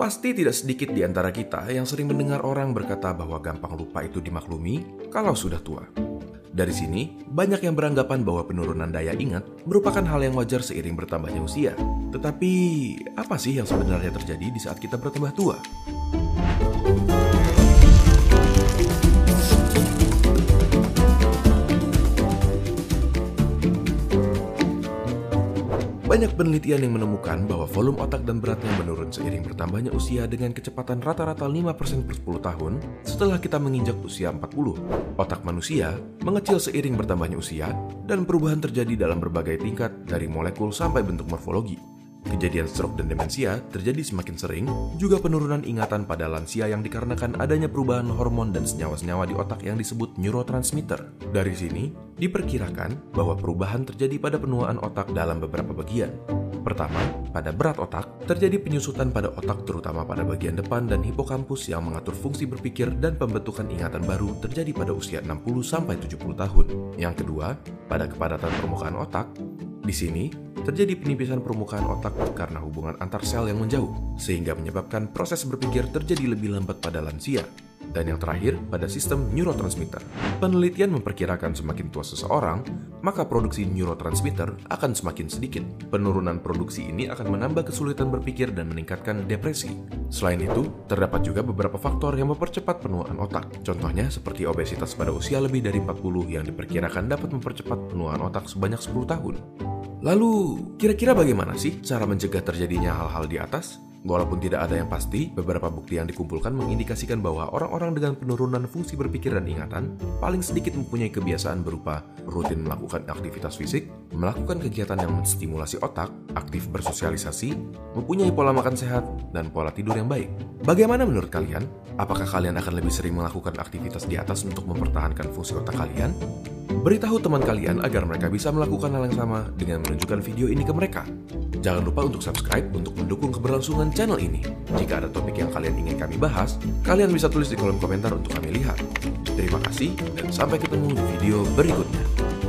Pasti tidak sedikit di antara kita yang sering mendengar orang berkata bahwa gampang lupa itu dimaklumi kalau sudah tua. Dari sini, banyak yang beranggapan bahwa penurunan daya ingat merupakan hal yang wajar seiring bertambahnya usia. Tetapi, apa sih yang sebenarnya terjadi di saat kita bertambah tua? Banyak penelitian yang menemukan bahwa volume otak dan beratnya menurun seiring bertambahnya usia dengan kecepatan rata-rata 5% per 10 tahun setelah kita menginjak usia 40. Otak manusia mengecil seiring bertambahnya usia dan perubahan terjadi dalam berbagai tingkat dari molekul sampai bentuk morfologi. Kejadian stroke dan demensia terjadi semakin sering, juga penurunan ingatan pada lansia yang dikarenakan adanya perubahan hormon dan senyawa-senyawa di otak yang disebut neurotransmitter. Dari sini, diperkirakan bahwa perubahan terjadi pada penuaan otak dalam beberapa bagian. Pertama, pada berat otak, terjadi penyusutan pada otak terutama pada bagian depan dan hipokampus yang mengatur fungsi berpikir dan pembentukan ingatan baru terjadi pada usia 60-70 tahun. Yang kedua, pada kepadatan permukaan otak, di sini, terjadi penipisan permukaan otak karena hubungan antar sel yang menjauh, sehingga menyebabkan proses berpikir terjadi lebih lambat pada lansia. Dan yang terakhir, pada sistem neurotransmitter. Penelitian memperkirakan semakin tua seseorang, maka produksi neurotransmitter akan semakin sedikit. Penurunan produksi ini akan menambah kesulitan berpikir dan meningkatkan depresi. Selain itu, terdapat juga beberapa faktor yang mempercepat penuaan otak. Contohnya seperti obesitas pada usia lebih dari 40 yang diperkirakan dapat mempercepat penuaan otak sebanyak 10 tahun. Lalu, kira-kira bagaimana sih cara mencegah terjadinya hal-hal di atas? Walaupun tidak ada yang pasti, beberapa bukti yang dikumpulkan mengindikasikan bahwa orang-orang dengan penurunan fungsi berpikir dan ingatan paling sedikit mempunyai kebiasaan berupa rutin melakukan aktivitas fisik, melakukan kegiatan yang menstimulasi otak, aktif bersosialisasi, mempunyai pola makan sehat, dan pola tidur yang baik. Bagaimana menurut kalian? Apakah kalian akan lebih sering melakukan aktivitas di atas untuk mempertahankan fungsi otak kalian? Beritahu teman kalian agar mereka bisa melakukan hal yang sama dengan menunjukkan video ini ke mereka. Jangan lupa untuk subscribe untuk mendukung keberlangsungan channel ini. Jika ada topik yang kalian ingin kami bahas, kalian bisa tulis di kolom komentar untuk kami lihat. Terima kasih dan sampai ketemu di video berikutnya.